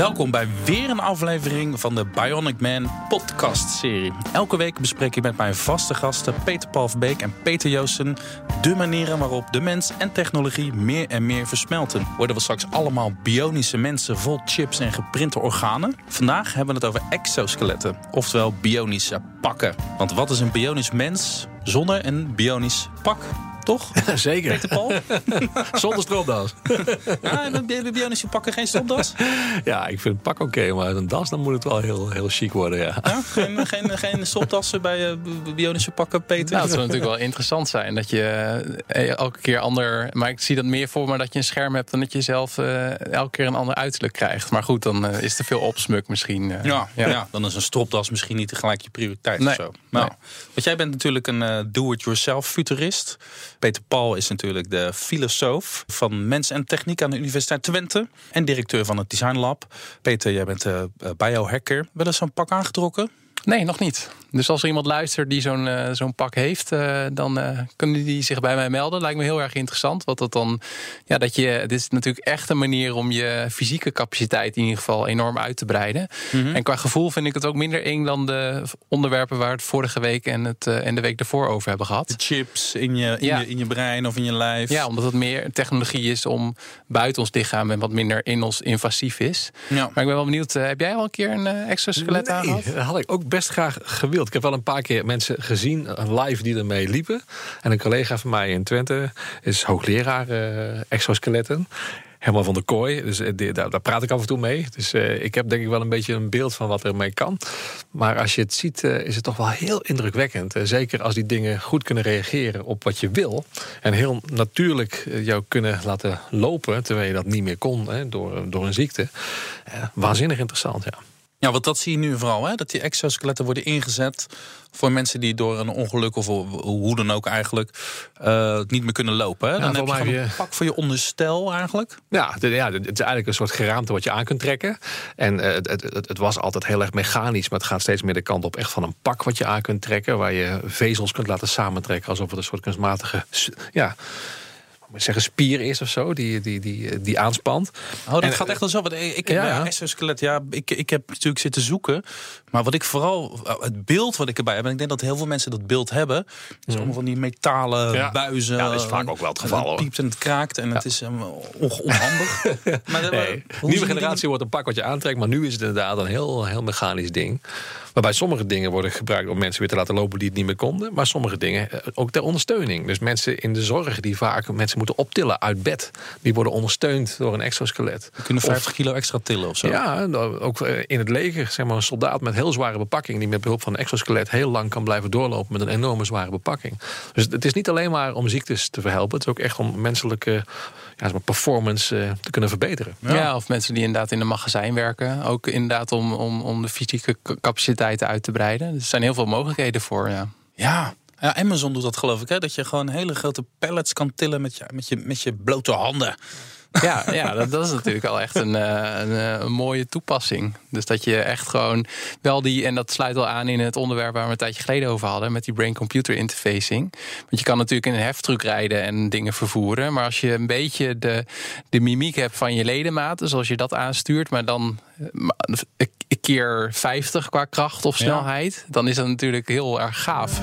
Welkom bij weer een aflevering van de Bionic Man podcast-serie. Elke week bespreek ik met mijn vaste gasten Peter Paul Verbeek en Peter Joosten de manieren waarop de mens en technologie meer en meer versmelten. Worden we straks allemaal bionische mensen vol chips en geprinte organen? Vandaag hebben we het over exoskeletten, oftewel bionische pakken. Want wat is een bionisch mens zonder een bionisch pak? Toch? Zeker. Peter Paul? Zonder stropdas. ja, en de bionische pakken geen stropdas? ja, ik vind het pak oké, maar een das dan moet het wel heel, heel chic worden, ja. ja geen, geen, geen stropdassen bij uh, bionische pakken, Peter? Nou, het zou natuurlijk wel interessant zijn dat je uh, elke keer ander... Maar ik zie dat meer voor me dat je een scherm hebt... dan dat je zelf uh, elke keer een ander uiterlijk krijgt. Maar goed, dan is er veel opsmuk misschien. Ja, ja, ja. dan is een stropdas misschien niet tegelijk je prioriteit nee, of zo. Nou, nee. Want jij bent natuurlijk een do-it-yourself futurist. Peter Paul is natuurlijk de filosoof van mens en techniek aan de Universiteit Twente. En directeur van het Design Lab. Peter, jij bent uh, biohacker. Wel eens zo'n pak aangetrokken? Nee, nog niet. Dus als er iemand luistert die zo'n uh, zo'n pak heeft, uh, dan uh, kunnen die zich bij mij melden. Lijkt me heel erg interessant. Wat dat dan, ja, dat je, dit is natuurlijk echt een manier om je fysieke capaciteit in ieder geval enorm uit te breiden. Mm -hmm. En qua gevoel vind ik het ook minder eng dan de onderwerpen waar we het vorige week en, het, en de week ervoor over hebben gehad. De chips in je, in, ja. je, in je brein of in je lijf. Ja, omdat het meer technologie is om buiten ons lichaam en wat minder in ons invasief is. Ja. Maar ik ben wel benieuwd, heb jij al een keer een exoskelet nee, aangehad? dat had ik ook best graag gewild. Ik heb wel een paar keer mensen gezien, live, die ermee liepen. En een collega van mij in Twente is hoogleraar uh, exoskeletten. Helemaal van de kooi. Dus uh, daar, praat ik af en toe mee. Dus ik heb denk ik wel een beetje een beeld van wat er mee kan. Maar als je het ziet, is het toch wel heel indrukwekkend. zeker als die dingen goed kunnen reageren op wat je wil. En heel natuurlijk jou kunnen laten lopen. Terwijl je dat niet meer kon hè, door, door een ziekte. waanzinnig interessant, ja. Ja, want dat zie je nu vooral, hè? dat die exoskeletten worden ingezet voor mensen die door een ongeluk of hoe dan ook eigenlijk uh, niet meer kunnen lopen. Hè? Dan heb je, je een pak voor je onderstel eigenlijk. Ja, de, ja, het is eigenlijk een soort geraamte wat je aan kunt trekken. En uh, het, het, het, was altijd heel erg mechanisch, maar het gaat steeds meer de kant op echt van een pak wat je aan kunt trekken, waar je vezels kunt laten samentrekken alsof het een soort kunstmatige ja, zeggen spier is of zo, die, die, die, die aanspant. Oh, dat en, gaat echt wel zo. Want ik heb ja, ja. exoskelet, ja, ik, ik heb natuurlijk zitten zoeken. Maar wat ik vooral, het beeld wat ik erbij heb, en ik denk dat heel veel mensen dat beeld hebben, is allemaal van die metalen ja. buizen. Ja, dat is vaak ook wel het geval. Het piept en het kraakt en het is um, onhandig. maar de, nee. Nieuwe generatie wordt een pak wat je aantrekt, maar nu is het inderdaad een heel, heel mechanisch ding. Waarbij sommige dingen worden gebruikt om mensen weer te laten lopen die het niet meer konden. Maar sommige dingen ook ter ondersteuning. Dus mensen in de zorg die vaak mensen moeten optillen uit bed. Die worden ondersteund door een exoskelet. Die kunnen 50 of, kilo extra tillen of zo. Ja, ook in het leger. Zeg maar een soldaat met heel zware bepakking. Die met behulp van een exoskelet heel lang kan blijven doorlopen met een enorme zware bepakking. Dus het is niet alleen maar om ziektes te verhelpen. Het is ook echt om menselijke ja, performance uh, te kunnen verbeteren. Ja. ja. of mensen die inderdaad in een magazijn werken. Ook inderdaad om, om, om de fysieke capaciteiten uit te breiden. Dus er zijn heel veel mogelijkheden voor. Ja. Ja, ja, Amazon doet dat geloof ik. Hè? Dat je gewoon hele grote pallets kan tillen met je, met je, met je blote handen. Ja, ja dat, dat, is natuurlijk al echt een, een, een, mooie toepassing. Dus dat je echt gewoon wel die, en dat sluit al aan in het onderwerp waar we een tijdje geleden over hadden, met die brain-computer interfacing. Want je kan natuurlijk in een heftruck rijden en dingen vervoeren. Maar als je een beetje de, de mimiek hebt van je ledematen, zoals je dat aanstuurt, maar dan een keer 50 qua kracht of snelheid, ja. dan is dat natuurlijk heel erg gaaf.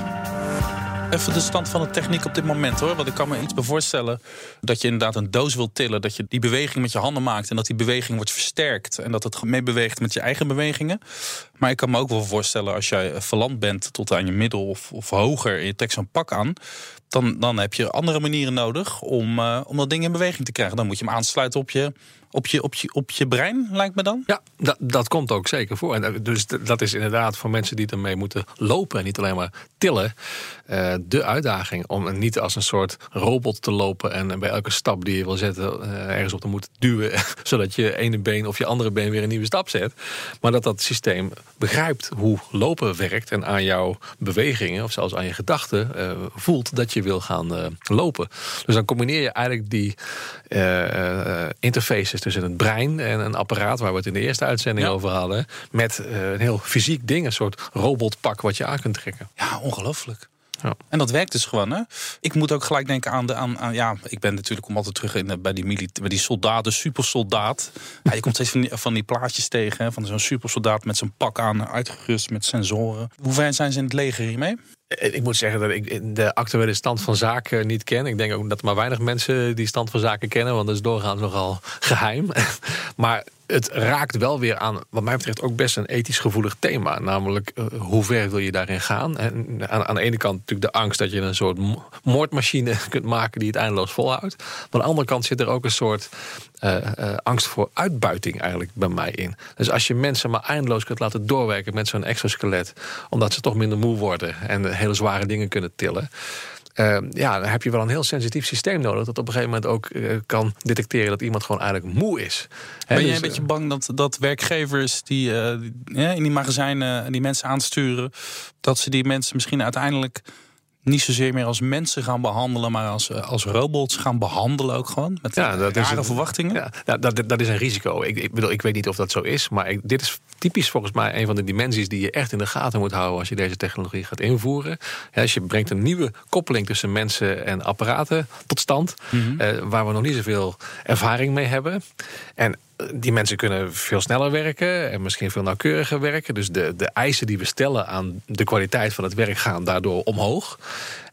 Even de stand van de techniek op dit moment hoor. Want ik kan me iets voorstellen dat je inderdaad een doos wilt tillen. Dat je die beweging met je handen maakt. En dat die beweging wordt versterkt. En dat het meebeweegt met je eigen bewegingen. Maar ik kan me ook wel voorstellen als jij verland bent tot aan je middel of, of hoger. En je trekt zo'n pak aan. Dan, dan heb je andere manieren nodig om, uh, om dat ding in beweging te krijgen. Dan moet je hem aansluiten op je, op je, op je, op je brein, lijkt me dan? Ja, dat, dat komt ook zeker voor. En dus dat is inderdaad voor mensen die ermee moeten lopen en niet alleen maar tillen, uh, de uitdaging om niet als een soort robot te lopen en bij elke stap die je wil zetten uh, ergens op te moeten duwen, zodat je ene been of je andere been weer een nieuwe stap zet. Maar dat dat systeem begrijpt hoe lopen werkt en aan jouw bewegingen of zelfs aan je gedachten voelt dat je wil gaan lopen. Dus dan combineer je eigenlijk die interfaces tussen het brein en een apparaat waar we het in de eerste uitzending ja. over hadden. Met uh, een heel fysiek ding, een soort robotpak wat je aan kunt trekken. Ja, ongelooflijk. Ja. En dat werkt dus gewoon. Hè? Ik moet ook gelijk denken aan de. Aan, aan ja, ik ben natuurlijk om altijd terug in, bij, die milita- bij die soldaten, supersoldaat. Ja, je komt steeds van die, van die plaatjes tegen. Hè, van zo'n supersoldaat met zijn pak aan, uitgerust met sensoren. Hoe ver zijn ze in het leger hiermee? Ik moet zeggen dat ik de actuele stand van zaken niet ken. Ik denk ook dat maar weinig mensen die stand van zaken kennen, want dat is doorgaans nogal geheim. Maar het raakt wel weer aan, wat mij betreft, ook best een ethisch gevoelig thema. Namelijk, uh, hoe ver wil je daarin gaan? En aan, aan, de ene kant natuurlijk de angst dat je een soort moordmachine kunt maken die het eindeloos volhoudt. Maar aan de andere kant zit er ook een soort uh, angst voor uitbuiting eigenlijk bij mij in. Dus als je mensen maar eindeloos kunt laten doorwerken met zo'n exoskelet, omdat ze toch minder moe worden en hele zware dingen kunnen tillen. Uh, ja, dan heb je wel een heel sensitief systeem nodig. Dat op een gegeven moment ook uh, kan detecteren dat iemand gewoon eigenlijk moe is. He, ben je dus, een beetje bang dat, dat werkgevers die, die in die magazijnen die mensen aansturen, dat ze die mensen misschien uiteindelijk niet zozeer meer als mensen gaan behandelen, maar als, als robots gaan behandelen ook gewoon? Met ja, dat is een, verwachtingen? Ja, dat, dat is een risico. Ik, ik, bedoel, ik weet niet of dat zo is, maar ik, dit is typisch volgens mij een van de dimensies die je echt in de gaten moet houden als je deze technologie gaat invoeren. Ja, als je brengt een nieuwe koppeling tussen mensen en apparaten tot stand, mm -hmm. uh, waar we nog niet zoveel ervaring mee hebben. En die mensen kunnen veel sneller werken en misschien veel nauwkeuriger werken. Dus de, de eisen die we stellen aan de kwaliteit van het werk gaan daardoor omhoog.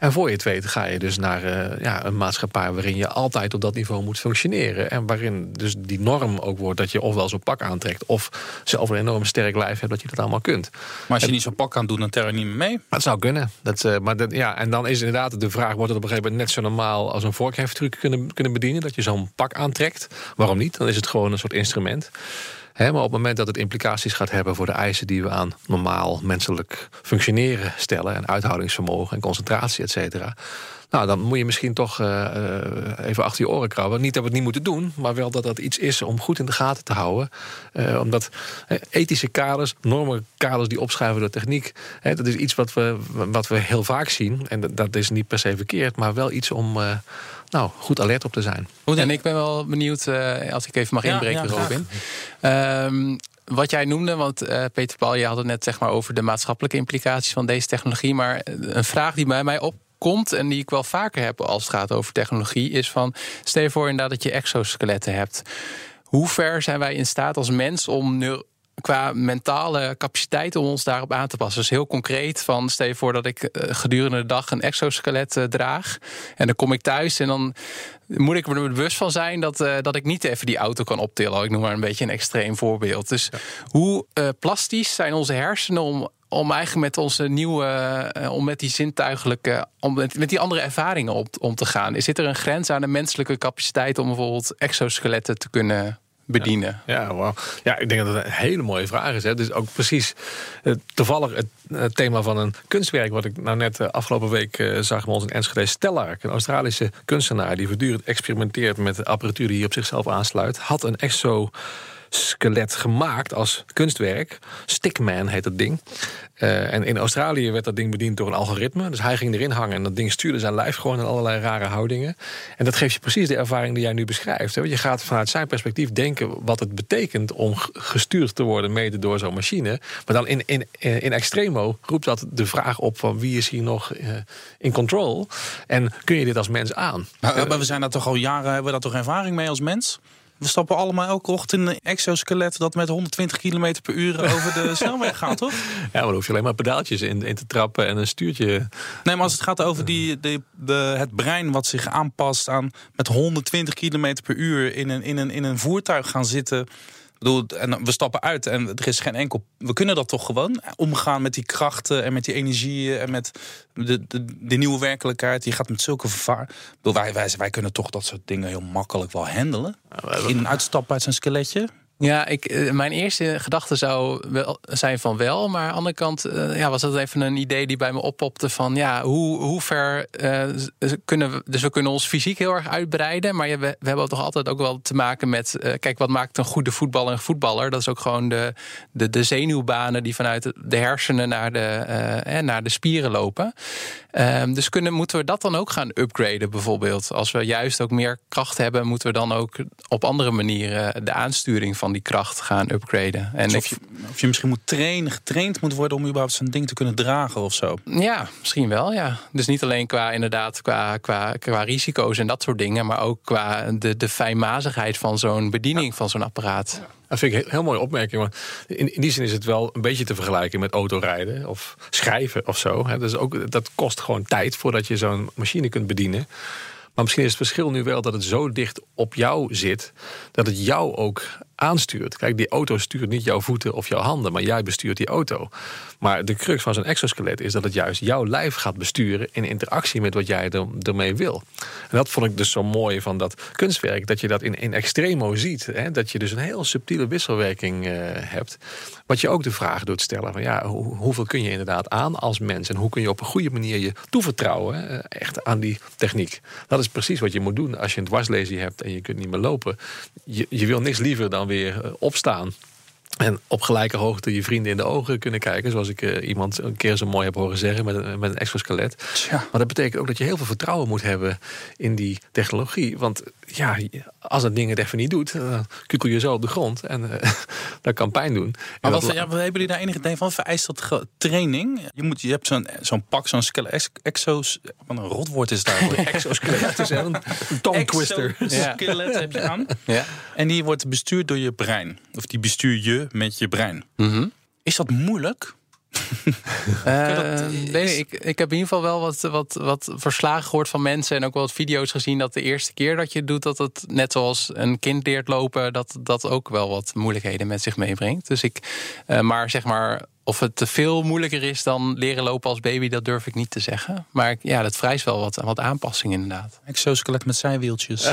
En voor je het weet ga je dus naar uh, ja, een maatschappij waarin je altijd op dat niveau moet functioneren. En waarin dus die norm ook wordt dat je ofwel zo'n pak aantrekt of zelf een enorm sterk lijf hebt dat je dat allemaal kunt. Maar als je en, niet zo'n pak kan doen, dan tel je niet meer mee. Dat zou kunnen. Dat, uh, maar dat, ja, en dan is inderdaad de vraag: wordt het op een gegeven moment net zo normaal als een vorkheftruc kunnen, kunnen bedienen? Dat je zo'n pak aantrekt? Waarom niet? Dan is het gewoon een soort instrument. Maar op het moment dat het implicaties gaat hebben voor de eisen die we aan normaal menselijk functioneren stellen, en uithoudingsvermogen en concentratie, et cetera. Nou, dan moet je misschien toch uh, even achter je oren krabben. Niet dat we het niet moeten doen, maar wel dat dat iets is om goed in de gaten te houden. Uh, omdat ethische kaders, normen kaders die opschuiven door techniek, hè, dat is iets wat we, wat we heel vaak zien. En dat, dat is niet per se verkeerd, maar wel iets om nou, goed alert op te zijn. En ik ben wel benieuwd, uh, als ik even mag inbreken, ja, Robin. Um, wat jij noemde, want uh, Peter Paul, je had het net zeg maar, over de maatschappelijke implicaties van deze technologie. Maar een vraag die bij mij opkomt en die ik wel vaker heb als het gaat over technologie, is van stel je voor inderdaad dat je exoskeletten hebt. Hoe ver zijn wij in staat als mens om qua mentale capaciteit om ons daarop aan te passen. Dus heel concreet van stel je voor dat ik gedurende de dag een exoskelet uh, draag. En dan kom ik thuis en dan moet ik er bewust van zijn dat, uh, dat ik niet even die auto kan optillen. Ik noem maar een beetje een extreem voorbeeld. Dus ja. hoe uh, plastisch zijn onze hersenen om om eigenlijk met onze nieuwe, uh, om met die zintuigelijke, om met, die andere ervaringen op, om te gaan. Zit er een grens aan de menselijke capaciteit om bijvoorbeeld exoskeletten te kunnen bedienen? Ja, wow. ja, ik denk dat het een hele mooie vraag is. Hè. Dus ook precies uh, toevallig het, thema van een kunstwerk... wat ik nou net uh, afgelopen week zag bij ons in Enschede. Stellark, een Australische kunstenaar... die voortdurend experimenteert met de apparatuur die op zichzelf aansluit... had een exo skelet gemaakt als kunstwerk. Stickman heet dat ding. Uh, en in Australië werd dat ding bediend door een algoritme. Dus hij ging erin hangen en dat ding stuurde zijn lijf gewoon in allerlei rare houdingen. En dat geeft je precies de ervaring die jij nu beschrijft. Hè? Want je gaat vanuit zijn perspectief denken wat het betekent om gestuurd te worden mede door zo'n machine. Maar dan in, in, in extremo roept dat de vraag op van wie is hier nog uh, in control? En kun je dit als mens aan? Maar, maar we zijn daar toch al jaren, hebben we daar toch ervaring mee als mens? We stappen allemaal elke ochtend in een exoskelet dat met 120 km per uur over de snelweg gaat, toch? Ja, maar dan hoef je alleen maar pedaaltjes in, in te trappen en een stuurtje. Nee, maar als het gaat over die, de, het brein wat zich aanpast aan met 120 km per uur in een, in, een, in een voertuig gaan zitten en we stappen uit en er is geen enkel. We kunnen dat toch gewoon omgaan met die krachten en met die energieën en met de, de, de nieuwe werkelijkheid. Je gaat met zulke vervaar. Wij, wij, wij kunnen toch dat soort dingen heel makkelijk wel handelen. In een uitstap uit zijn skeletje. Ja, ik, eh, mijn eerste gedachte zou wel zijn van wel. Maar aan de andere kant uh, ja, was dat even een idee die bij me oppopte van ja, hoe, hoe ver uh, kunnen we. Dus we kunnen ons fysiek heel erg uitbreiden. Maar we, we hebben toch altijd ook wel te maken met. Kijk, wat maakt een goede voetballer een voetballer? Dat is ook gewoon de, de, de zenuwbanen die vanuit de hersenen naar de, eh, naar de spieren lopen. Um, dus kunnen, moeten we dat dan ook gaan upgraden, bijvoorbeeld? Als we juist ook meer kracht hebben, moeten we dan ook op andere manieren de aansturing van die kracht gaan upgraden. En of, je, of je misschien moet trainen, getraind moet worden om überhaupt zo'n ding te kunnen dragen of zo. Ja, misschien wel, ja. Dus niet alleen qua inderdaad qua, qua, qua risico's en dat soort dingen, maar ook qua de, de fijnmazigheid van zo'n bediening van zo'n apparaat. Dat vind ik een heel mooie opmerking. Want in, in, die zin is het wel een beetje te vergelijken met autorijden of schrijven of zo. Dus ook, dat kost gewoon tijd voordat je zo'n machine kunt bedienen. Maar misschien is het verschil nu wel dat het zo dicht op jou zit, dat het jou ook aanstuurt. Kijk, die auto stuurt niet jouw voeten of jouw handen, maar jij bestuurt die auto. Maar de crux van zo'n exoskelet is dat het juist jouw lijf gaat besturen in interactie met wat jij er, ermee wil. En dat vond ik dus zo mooi van dat kunstwerk, dat je dat in, in extremo ziet. Hè? Dat je dus een heel subtiele wisselwerking uh, hebt. Wat je ook de vraag doet stellen: van ja, hoeveel kun je inderdaad aan als mens en hoe kun je op een goede manier je toevertrouwen uh, echt aan die techniek? Dat is precies wat je moet doen als je een dwarslesie hebt en je kunt niet meer lopen. Je wil niks liever dan weer eh, opstaan. En op gelijke hoogte je vrienden in de ogen kunnen kijken. Zoals ik uh, iemand een keer zo mooi heb horen zeggen met een, met een exoskelet. Maar dat betekent ook dat je heel veel vertrouwen moet hebben in die technologie. Want ja, als dat ding het even niet doet, dan uh, kukkel je zo op de grond. En uh, dat kan pijn doen. Maar wat, ja, hebben jullie daar enige idee van? Vereist dat training? Je, moet, je hebt zo'n zo'n pak, zo'n exos... Wat een rotwoord is daar. exoskelet is een tongue twister. Exoskelet heb je aan. Ja. En die wordt bestuurd door je brein. Of die bestuur je met je brein. Mm Is dat moeilijk? uh, nee, ik, ik heb in ieder geval wel wat, wat, wat verslagen gehoord van mensen en ook wel wat video's gezien dat de eerste keer dat je het doet, dat het net zoals een kind leert lopen, dat dat ook wel wat moeilijkheden met zich meebrengt. Dus ik, uh, maar zeg maar of het te veel moeilijker is dan leren lopen als baby, dat durf ik niet te zeggen. Maar ja, dat vereist wel wat, wat aanpassing inderdaad. Exoskelet met zijwieltjes.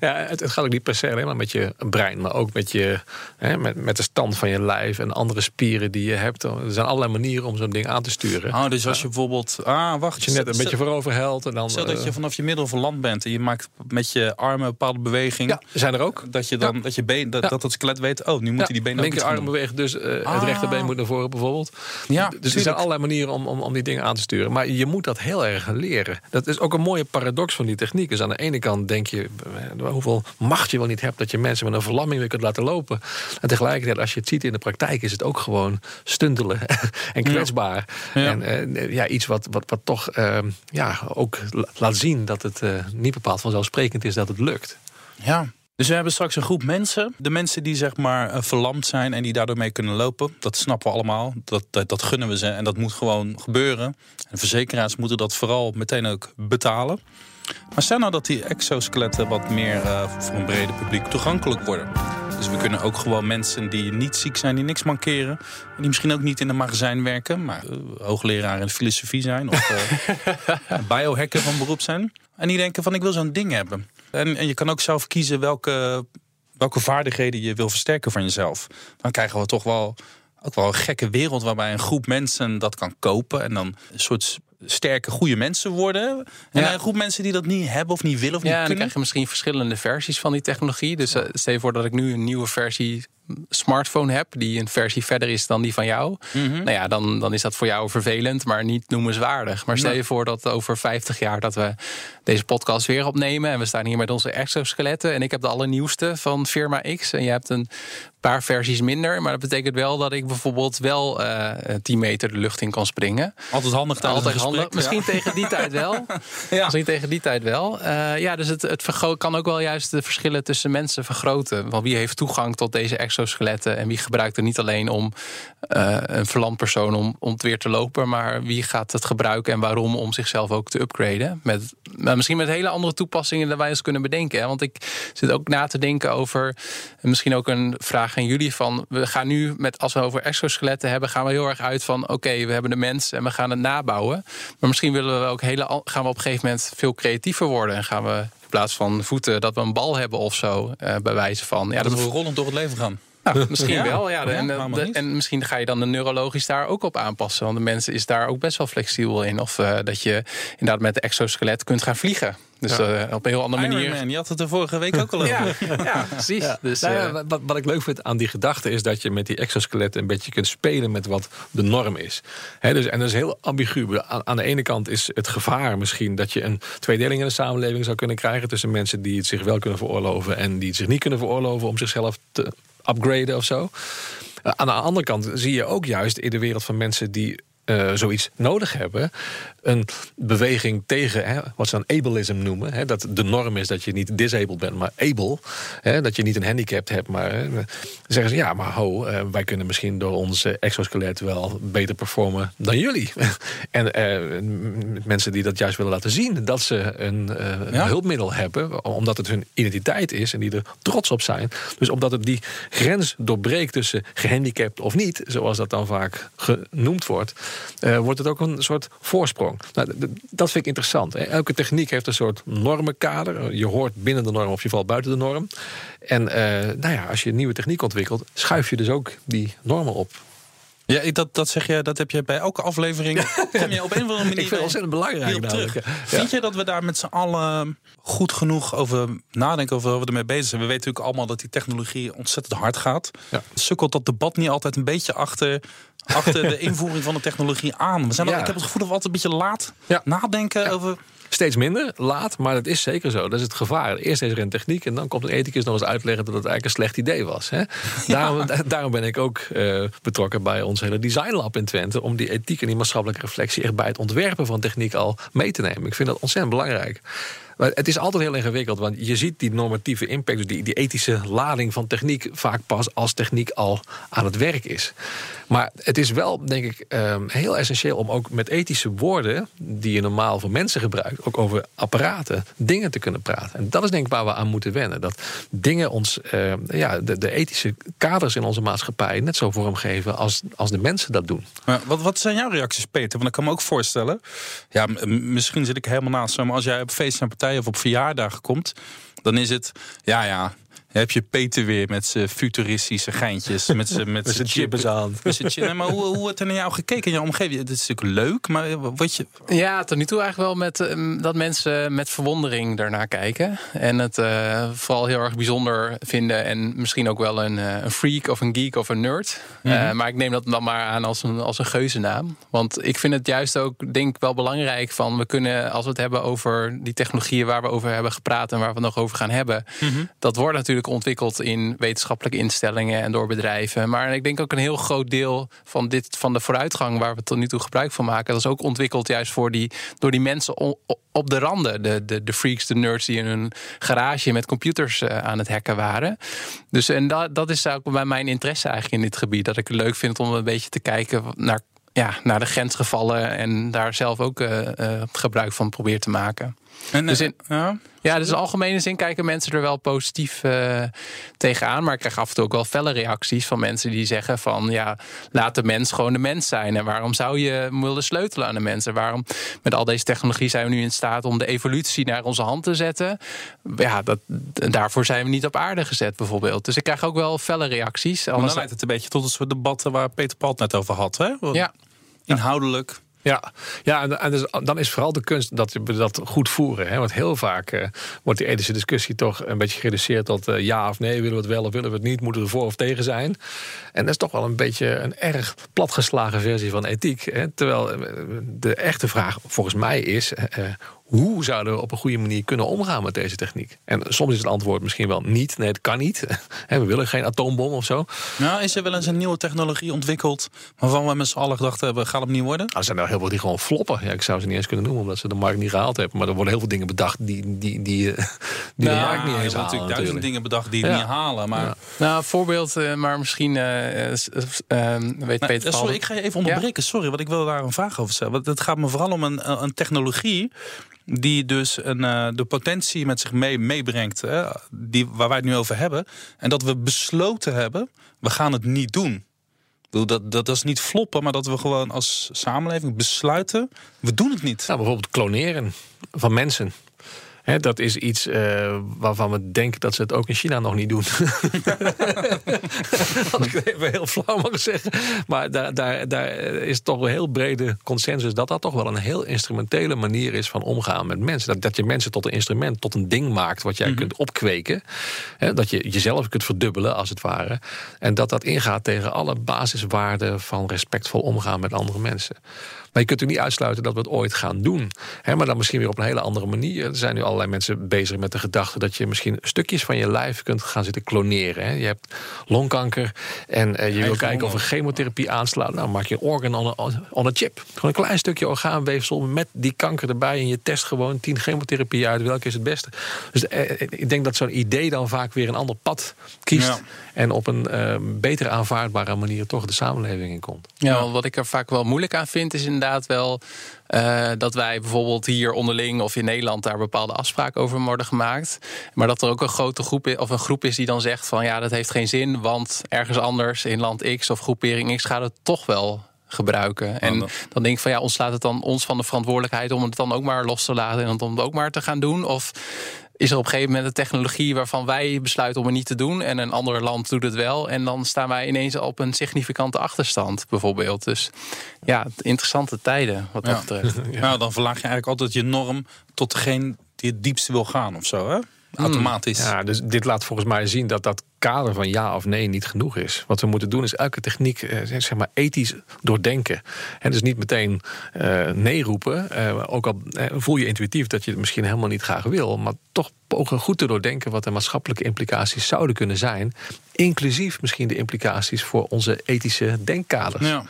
ja, het, het, gaat ook niet per se alleen maar met je brein, maar ook met, je, hè, met, met de stand van je lijf en andere spieren die je hebt. Er zijn allerlei manieren om zo'n ding aan te sturen. Oh, dus als je bijvoorbeeld. Ah, wacht. je net een beetje voorover helt en dan. Stel dat je vanaf je middel van land bent en je maakt met je armen een bepaalde bewegingen. Ja, zijn er ook. Dat je dan dat je been, dat, dat het skelet weet. Oh, nu moet hij die benen. Linkerarm beweegt, dus uh, het rechterbeen moet naar voren bijvoorbeeld. Ja, dus er zijn allerlei manieren om, om, om die dingen aan te sturen. Maar je moet dat heel erg leren. Dat is ook een mooie paradox van die techniek. Dus aan de ene kant denk je eh, hoeveel macht je wel niet hebt dat je mensen met een verlamming weer kunt laten lopen. En tegelijkertijd, als je het ziet in de praktijk, is het ook gewoon stuntelen en kwetsbaar. En uh, ja, iets wat, wat, wat toch uh, ja, ook laat zien dat het uh, niet bepaald vanzelfsprekend is dat het lukt. Ja, dus we hebben straks een groep mensen. De mensen die zeg maar eh, verlamd zijn en die daardoor mee kunnen lopen. Dat snappen we allemaal. Dat, dat, dat gunnen we ze en dat moet gewoon gebeuren. En verzekeraars moeten dat vooral meteen ook betalen. Maar stel nou dat die exoskeletten wat meer uh, voor een brede publiek toegankelijk worden. Dus we kunnen ook gewoon mensen die niet ziek zijn, die niks mankeren. Die misschien ook niet in een magazijn werken, maar uh, hoogleraar in filosofie zijn of uh, biohacker van beroep zijn. En die denken van ik wil zo'n ding hebben. En, en je kan ook zelf kiezen welke, welke vaardigheden je wil versterken van jezelf. Dan krijgen we toch wel ook wel een gekke wereld waarbij een groep mensen dat kan kopen en dan een soort sterke, goede mensen worden. En een groep mensen die dat niet hebben of niet willen of niet ja, kunnen. dan krijg je misschien verschillende versies van die technologie. Dus uh, stel je voor dat ik nu een nieuwe versie smartphone heb, die een versie verder is dan die van jou, mm -hmm. nou ja, dan, dan is dat voor jou vervelend, maar niet noemenswaardig. Maar stel je voor dat over 50 jaar dat we deze podcast weer opnemen en we staan hier met onze exoskeletten en ik heb de allernieuwste van firma X en je hebt een paar versies minder, maar dat betekent wel dat ik bijvoorbeeld wel uh, 10 meter de lucht in kan springen. Altijd handig Altijd handig. Misschien ja. tegen die tijd wel. ja. Misschien tegen die tijd wel. Uh, ja, dus het, het kan ook wel juist de verschillen tussen mensen vergroten. Want wie heeft toegang tot deze exoskeletten en wie gebruikt het niet alleen om uh, een verlamd persoon om, om het weer te lopen, maar wie gaat het gebruiken en waarom om zichzelf ook te upgraden? Met, maar misschien met hele andere toepassingen dan wij eens kunnen bedenken. Hè? Want ik zit ook na te denken over misschien ook een vraag aan jullie van we gaan nu met als we over exoskeletten hebben, gaan we heel erg uit van oké, okay, we hebben de mens en we gaan het nabouwen. Maar misschien willen we ook hele, gaan we op een gegeven moment veel creatiever worden en gaan we in plaats van voeten dat we een bal hebben of zo, uh, bij wijze van. Ja, dat, dat we rollend door het leven gaan. Nou, misschien ja. wel, ja. En, ja, de, en, misschien ga je dan de neurologisch daar ook op aanpassen. Want de mensen is daar ook best wel flexibel in. Of uh, dat je inderdaad met de exoskelet kunt gaan vliegen. Dus ja. uh, op een heel andere manier. Man, je had het er vorige week ook al over. ja, ja, precies. Ja. Dus, nou ja, wat, wat, ik leuk vind aan die gedachte is dat je met die exoskeletten een beetje kunt spelen met wat de norm is. He, dus, en dat is heel ambigu. Aan, aan, de ene kant is het gevaar misschien dat je een tweedeling in de samenleving zou kunnen krijgen tussen mensen die het zich wel kunnen veroorloven en die het zich niet kunnen veroorloven om zichzelf te upgraden of zo. Aan de andere kant zie je ook juist in de wereld van mensen die uh, zoiets nodig hebben. Een beweging tegen hè, wat ze dan ableism noemen. Hè, dat de norm is dat je niet disabled bent, maar able. Hè, dat je niet een handicap hebt. Maar zeggen ze ja, maar ho, uh, wij kunnen misschien door ons exoskelet wel beter performen dan jullie. en uh, mensen die dat juist willen laten zien, dat ze een ja? hulpmiddel hebben, omdat het hun identiteit is en die er trots op zijn. Dus omdat het die grens doorbreekt tussen gehandicapt of niet, zoals dat dan vaak genoemd wordt uh, wordt het ook een soort voorsprong. Nou, dat vind ik interessant. Hè. Elke techniek heeft een soort normenkader. Je hoort binnen de norm of je valt buiten de norm. En uh, nou ja, als je een nieuwe techniek ontwikkelt, schuif je dus ook die normen op. Ja, dat, dat zeg je, dat heb je bij elke aflevering. Kom je op een of andere manier. Ik vind het ontzettend belangrijk. Terug. Ja. Vind je dat we daar met z'n allen goed genoeg over nadenken, over wat we ermee bezig zijn? We weten natuurlijk allemaal dat die technologie ontzettend hard gaat. Ja. Sukkelt dat debat niet altijd een beetje achter achter de invoering van de technologie aan. We zijn ik heb het gevoel dat we altijd een beetje laat nadenken over. Steeds minder, laat, maar dat is zeker zo. Dat is het gevaar. Eerst is er een techniek en dan komt een ethicus nog eens uitleggen dat het eigenlijk een slecht idee was. Hè? Daarom, daarom, ben ik ook uh, betrokken bij ons hele designlab in Twente. Om die ethiek en die maatschappelijke reflectie echt bij het ontwerpen van techniek al mee te nemen. Ik vind dat ontzettend belangrijk. Het is altijd heel ingewikkeld, want je ziet die normatieve impact, dus die, die ethische lading van techniek, vaak pas als techniek al aan het werk is. Maar het is wel, denk ik, ehm, heel essentieel om ook met ethische woorden, die je normaal voor mensen gebruikt, ook over apparaten, dingen te kunnen praten. En dat is denk ik waar we aan moeten wennen. Dat dingen ons, ehm, ja, de, de, ethische kaders in onze maatschappij net zo vormgeven als, als de mensen dat doen. Maar wat, wat zijn jouw reacties, Peter? Want ik kan me ook voorstellen, ja, misschien zit ik helemaal naast, maar als jij op feest en partij of op verjaardagen komt, dan is het, ja, ja, heb je Peter weer met zijn futuristische geintjes. Met zijn met zijn chips aan. Met. Maar hoe, hoe wordt er naar jou gekeken in jouw omgeving? Het is natuurlijk leuk, maar wat je... Ja, tot nu toe eigenlijk wel met, ehm, dat mensen met verwondering daarnaar kijken. En het uh, vooral heel erg bijzonder vinden. En misschien ook wel een, uh, een freak of een geek of een nerd. Mm -hmm. uh, maar ik neem dat dan maar aan als een, als een geuzennaam. Want ik vind het juist ook, denk ik, wel belangrijk van... we kunnen, als we het hebben over die technologieën waar we over hebben gepraat... en waar we het nog over gaan hebben... Mm -hmm. dat wordt natuurlijk ontwikkeld in wetenschappelijke instellingen en door bedrijven. Maar ik denk ook een heel groot deel van, dit, van de vooruitgang waar we tot nu toe gebruik van maken, dat is ook ontwikkeld juist voor die, door die mensen op de randen. De, de, de freaks, de nerds die in hun garage met computers uh, aan het hacken waren. Dus en dat, dat is ook bij mijn interesse eigenlijk in dit gebied. Dat ik het leuk vind om een beetje te kijken naar ja, naar de grensgevallen en daar zelf ook uh, uh, gebruik van probeert te maken. En, dus in, ja. ja, dus in algemene zin kijken mensen er wel positief uh, tegenaan. Maar ik krijg af en toe ook wel felle reacties van mensen die zeggen van ja, laat de mens gewoon de mens zijn. En waarom zou je willen sleutelen aan de mensen? Waarom met al deze technologie zijn we nu in staat om de evolutie naar onze hand te zetten? Ja, dat, daarvoor zijn we niet op aarde gezet bijvoorbeeld. Dus ik krijg ook wel felle reacties. Maar dan leidt het een beetje tot een soort debatten waar Peter Palt net over had. Hè? Ja. Inhoudelijk. Ja, ja en, dus, dan is vooral de kunst dat we dat goed voeren. Hè? Want heel vaak uh, wordt die ethische discussie toch een beetje gereduceerd tot uh, ja of nee, willen we het wel of willen we het niet, moeten we voor of tegen zijn. En dat is toch wel een beetje een erg platgeslagen versie van ethiek. Hè? Terwijl eh, de echte vraag volgens mij is: hoe zouden we op een goede manier kunnen omgaan met deze techniek? En soms is het antwoord misschien wel niet. Nee, het kan niet. We willen geen atoombom of zo. Nou, is er wel eens een nieuwe technologie ontwikkeld... waarvan we met z'n allen gedacht hebben, gaat het niet worden? er zijn er heel veel die gewoon floppen. Ja, ik zou ze niet eens kunnen noemen, omdat ze de markt niet gehaald hebben. Maar er worden heel veel dingen bedacht die, die, die, die de nou, markt niet eens halen. natuurlijk duizend dingen bedacht die ja. niet halen. Maar... Ja. Nou, voorbeeld, uh, maar misschien uh, uh, weet nou, Peter Sorry, ik ga je even onderbreken. Sorry, want ik wil daar een vraag over stellen. Want het gaat me vooral om een, een technologie die dus een, uh, de potentie met zich mee, meebrengt, hè, die, waar wij het nu over hebben. En dat we besloten hebben, we gaan het niet doen. Dat, dat, dat is niet floppen, maar dat we gewoon als samenleving besluiten, we doen het niet. Nou, bijvoorbeeld kloneren van mensen dat is iets uh, waarvan we denken dat ze het ook in China nog niet doen. Als ik het even heel flauw mag zeggen. Maar daar, daar, daar is toch een heel brede consensus dat dat toch wel een heel instrumentele manier is van omgaan met mensen. Dat, dat je mensen tot een instrument, tot een ding maakt wat jij mm -hmm. kunt opkweken. dat je jezelf kunt verdubbelen als het ware. En dat dat ingaat tegen alle basiswaarden van respectvol omgaan met andere mensen. Maar je kunt er niet uitsluiten dat we het ooit gaan doen. maar dan misschien weer op een hele andere manier. Er zijn nu al allerlei mensen bezig met de gedachte dat je misschien stukjes van je lijf kunt gaan zitten kloneren. Hè. Je hebt longkanker en uh, je wil kijken of een chemotherapie aanslaat. Nou, maak je een organ on a, on a chip. Gewoon een klein stukje orgaanweefsel met die kanker erbij. En je test gewoon tien chemotherapieën uit. Welke is het beste? Dus eh, ik denk dat zo'n idee dan vaak weer een ander pad kiest. En op een uh, betere aanvaardbare manier toch de samenleving in komt. Ja, wat ik er vaak wel moeilijk aan vind, is inderdaad wel uh, dat wij bijvoorbeeld hier onderling of in Nederland daar bepaalde afspraken over worden gemaakt. Maar dat er ook een grote groep is, of een groep is die dan zegt van ja, dat heeft geen zin, want ergens anders in land X of groepering X gaat het toch wel gebruiken. En dan denk ik van ja, ontslaat het dan ons van de verantwoordelijkheid om het dan ook maar los te laten en om het ook maar te gaan doen? Of is er op een gegeven moment een technologie waarvan wij besluiten om het niet te doen en een ander land doet het wel. En dan staan wij ineens op een significante achterstand, bijvoorbeeld. Dus ja, interessante tijden wat dat betreft. Nou, dan verlaag je eigenlijk altijd je norm tot degene die het diepste wil gaan of zo, hè? Automatisch. Ja, dus dit laat volgens mij zien dat dat kader van ja of nee niet genoeg is. Wat we moeten doen is elke techniek eh, zeg maar ethisch doordenken. En dus niet meteen uh, nee roepen. Uh, ook al voel je intuïtief dat je het misschien helemaal niet graag wil. Maar toch pogen goed te doordenken wat de maatschappelijke implicaties zouden kunnen zijn. Inclusief misschien de implicaties voor onze ethische denkkaders. Ja.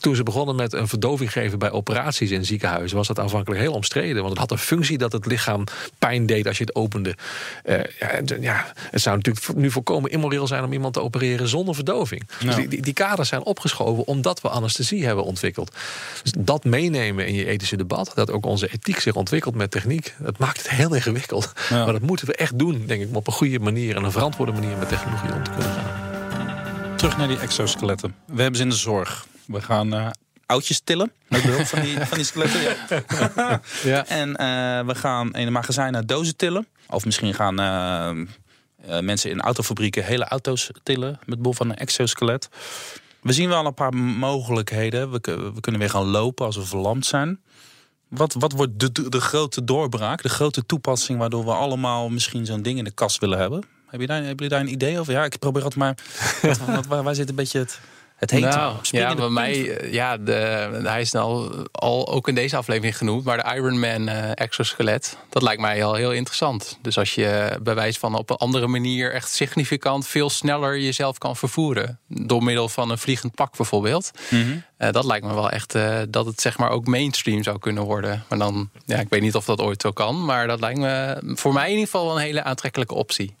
toen ze begonnen met een verdoving geven bij operaties in ziekenhuizen, was dat aanvankelijk heel omstreden. Want het had een functie dat het lichaam pijn deed als je het opende. Uh, ja, ja, het zou natuurlijk nu voorkomen immoreel zijn om iemand te opereren zonder verdoving. Dus die, die, die, kaders zijn opgeschoven omdat we anesthesie hebben ontwikkeld. Dus dat meenemen in je ethische debat, dat ook onze ethiek zich ontwikkelt met techniek, dat maakt het heel ingewikkeld. Maar dat moeten we echt doen, denk ik, op een goede manier en een verantwoorde manier met technologie om te kunnen gaan. Terug naar die exoskeletten. We hebben ze in de zorg. We gaan uh, oudjes tillen met behulp van die, van die skeletten. Ja. ja. En uh, we gaan in een magazijn naar dozen tillen. Of misschien gaan uh, mensen in autofabrieken hele auto's tillen met behulp van een exoskelet. We zien wel een paar mogelijkheden. We, we kunnen weer gaan lopen als we verlamd zijn. Wat, wat wordt de, de grote doorbraak, de grote toepassing waardoor we allemaal misschien zo'n ding in de kast willen hebben? Heb je daar, hebben jullie daar een idee over? Ja, ik probeer altijd maar. wat, waar, waar zit een beetje het. Het heet nou, ja, bij mij, eh, ja, de, hij is nou al ook in deze aflevering genoemd, maar de Ironman uh, exoskelet, dat lijkt mij al heel interessant. Dus als je bij wijze van op een andere manier echt significant veel sneller jezelf kan vervoeren, door middel van een vliegend pak bijvoorbeeld, mm -hmm. uh, dat lijkt me wel echt uh, dat het zeg maar ook mainstream zou kunnen worden. Maar dan, ja, ik weet niet of dat ooit zo kan, maar dat lijkt me voor mij in ieder geval een hele aantrekkelijke optie.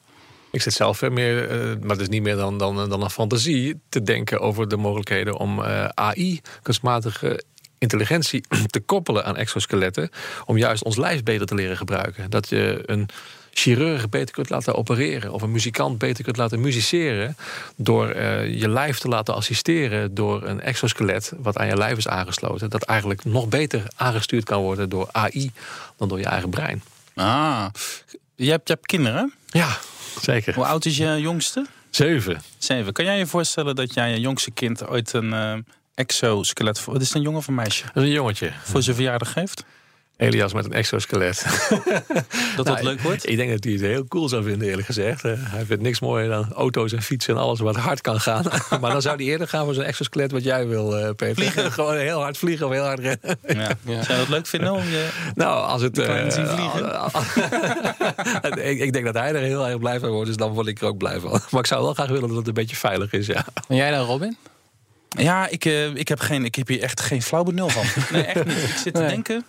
Ik zit zelf meer, uh, maar het is niet meer dan, dan, dan een fantasie, te denken over de mogelijkheden om uh, AI, kunstmatige intelligentie, te koppelen aan exoskeletten. Om juist ons lijf beter te leren gebruiken. Dat je een chirurg beter kunt laten opereren. Of een muzikant beter kunt laten musiceren. Door uh, je lijf te laten assisteren door een exoskelet wat aan je lijf is aangesloten. Dat eigenlijk nog beter aangestuurd kan worden door AI dan door je eigen brein. Ah, je hebt, je hebt kinderen? Ja, zeker. Hoe oud is je jongste? Zeven. Zeven. Kan jij je voorstellen dat jij je jongste kind ooit een uh, exoskelet... Wat is het, een jongen of een meisje? Dat is een jongetje. Voor zijn verjaardag geeft? Elias met een exoskelet. dat nou, dat leuk wordt? Ik denk dat hij het heel cool zou vinden, eerlijk gezegd. Hij vindt niks mooier dan auto's en fietsen en alles wat hard kan gaan. maar dan zou hij eerder gaan voor zo'n exoskelet wat jij wil, uh, Peter. Vliegen. Gewoon heel hard vliegen of heel hard rennen. Ja. Ja. Zou je dat leuk vinden om je Nou, als het... Uh, zien vliegen? ik, ik, denk dat hij er heel erg blij van wordt, dus dan word ik er ook blij van. Maar ik zou wel graag willen dat het een beetje veilig is, ja. En jij dan, Robin? Ja, ik, uh, ik, heb geen, ik heb hier echt geen flauw benul van. Nee, echt niet. Ik zit te nee. denken...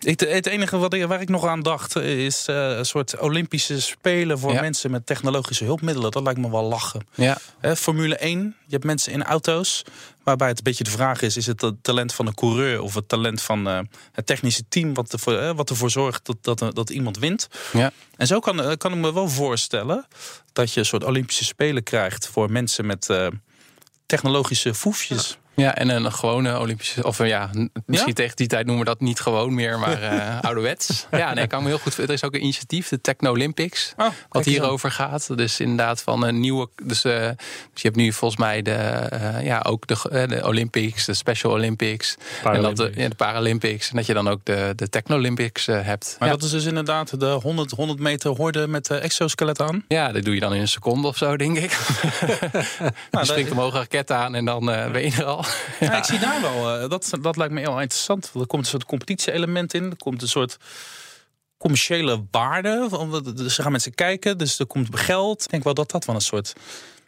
Ik, het enige wat waar ik nog aan dacht is uh, een soort Olympische Spelen voor ja. mensen met technologische hulpmiddelen. Dat lijkt me wel lachen. Ja. He, Formule 1, je hebt mensen in auto's. Waarbij het een beetje de vraag is: is het het talent van de coureur of het talent van uh, het technische team wat ervoor, uh, wat ervoor zorgt dat, dat, dat iemand wint? Ja. En zo kan, kan ik me wel voorstellen dat je een soort Olympische Spelen krijgt voor mensen met technologische foefjes. Ja. Ja, en een gewone Olympische. Of ja, misschien ja? tegen die tijd noemen we dat niet gewoon meer, maar uh, ouderwets. Ja, nee, ik kan me heel goed. Er is ook een initiatief, de Techno Olympics, oh, wat hierover gaat. Dus inderdaad van een nieuwe. Dus, uh, dus je hebt nu volgens mij de, uh, ja, ook de, de Olympics, de Special Olympics. En dat de, ja, de Paralympics. En dat je dan ook de, de Techno Olympics hebt. Maar ja. dat is dus inderdaad de 100, 100 meter horde met de exoskelet aan? Ja, dat doe je dan in een seconde of zo, denk ik. nou, je springt omhoog een raket aan en dan ben je er al. Ja. ja. ik zie daar wel, uh, dat, dat lijkt me heel interessant. Er komt een soort competitie-element in. Er komt een soort commerciële waarde. Ze gaan mensen kijken, dus er komt geld. Ik denk wel dat dat wel een soort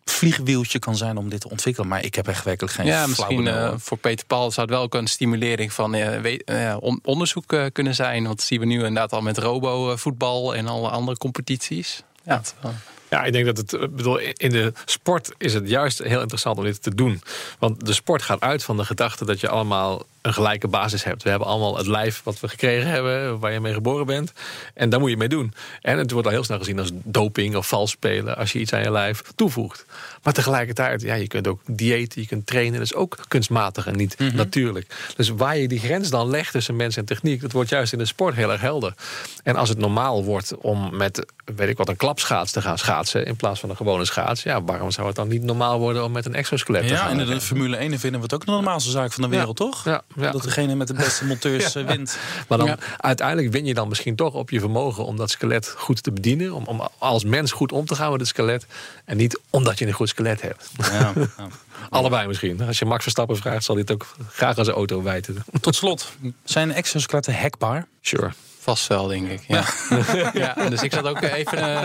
vliegwieltje kan zijn om dit te ontwikkelen. Maar ik heb echt werkelijk geen Ja, misschien uh, voor Peter Paul zou het wel ook een stimulering van uh, onderzoek uh, kunnen zijn. Want dat zien we nu inderdaad al met robo-voetbal en alle andere competities. Ja, ja, ik denk dat het. Bedoel, in de sport is het juist heel interessant om dit te doen. Want de sport gaat uit van de gedachte dat je allemaal een gelijke basis hebt. We hebben allemaal het lijf wat we gekregen hebben, waar je mee geboren bent. En daar moet je mee doen. En het wordt al heel snel gezien als doping of vals spelen als je iets aan je lijf toevoegt. Maar tegelijkertijd, ja, je kunt ook diëten, je kunt trainen. Dat is ook kunstmatig en niet mhm. natuurlijk. Dus waar je die grens dan legt tussen mens en techniek, dat wordt juist in de sport heel erg helder. En als het normaal wordt om met, weet ik wat, een klapschaats te gaan schaatsen in plaats van een gewone schaats, ja, waarom zou het dan niet normaal worden om met een exoskelet te gaan? Ja, in de Formule 1 vinden we het ook de normaalste zaak van de wereld, toch? Ja, ja. Dat degene met de beste monteurs eh, wint. Maar dan uiteindelijk win je dan misschien toch op je vermogen om dat skelet goed te bedienen. Om, om als mens goed om te gaan met het skelet. En niet omdat je een goed skelet hebt. Ja, Allebei misschien. Als je Max Verstappen vraagt, zal hij het ook graag aan zijn auto wijten. Tot slot, zijn exoskeletten hackbaar? Sure. Vast wel, denk ik. Ja. ja. dus ik zat ook even uh,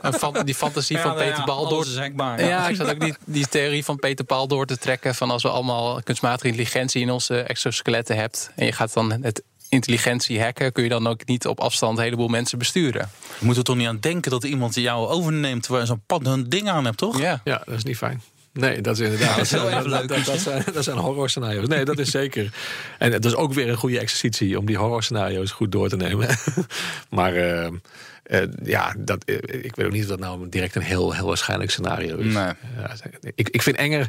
een die fantasie van nou Peter Paul door te ja. ja, ik zat ook die, die theorie van Peter Paul door te trekken. Van als we allemaal kunstmatige intelligentie in onze exoskeletten hebt. En je gaat dan het intelligentie hacken, kun je dan ook niet op afstand een heleboel mensen besturen. Je moet er toch niet aan denken dat iemand jou overneemt waar je zo'n pad een ding aan hebt, toch? Ja. ja, dat is niet fijn. Nee, dat is inderdaad. dat, leuk. Dat, dat, zijn, dat zijn horror scenario's. Nee, dat is zeker. En het is ook weer een goede exercitie om die horror scenario's goed door te nemen. maar uh, uh, ja, dat, uh, ik weet ook niet of dat nou direct een heel, heel waarschijnlijk scenario is. Nee. ik, ik vind enger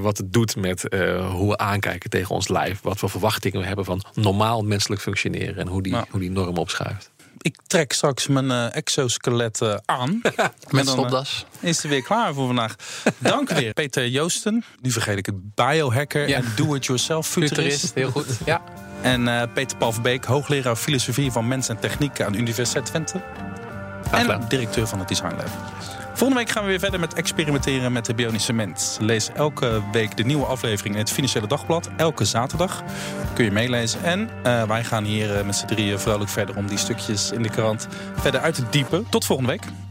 wat het doet met hoe we aankijken tegen ons lijf. Wat voor verwachtingen we hebben van normaal menselijk functioneren. En hoe die, hoe die norm opschuift ik trek straks mijn uh, exoskelet uh, aan. Met stopdas. Uh, is er weer klaar voor vandaag. Dank weer, Peter Joosten. Nu vergeet ik het. Biohacker ja. en do-it-yourself futurist. Heel goed, ja. En Peter Paul Verbeek, hoogleraar filosofie van mens en techniek aan de Universiteit Twente. En directeur van het Design Lab. Volgende week gaan we weer verder met experimenteren met de bionische mens. Lees elke week de nieuwe aflevering in het Financiële Dagblad. Elke zaterdag kun je meelezen. En uh, wij gaan hier uh, met z'n drieën vrolijk verder om die stukjes in de krant verder uit te diepen. Tot volgende week.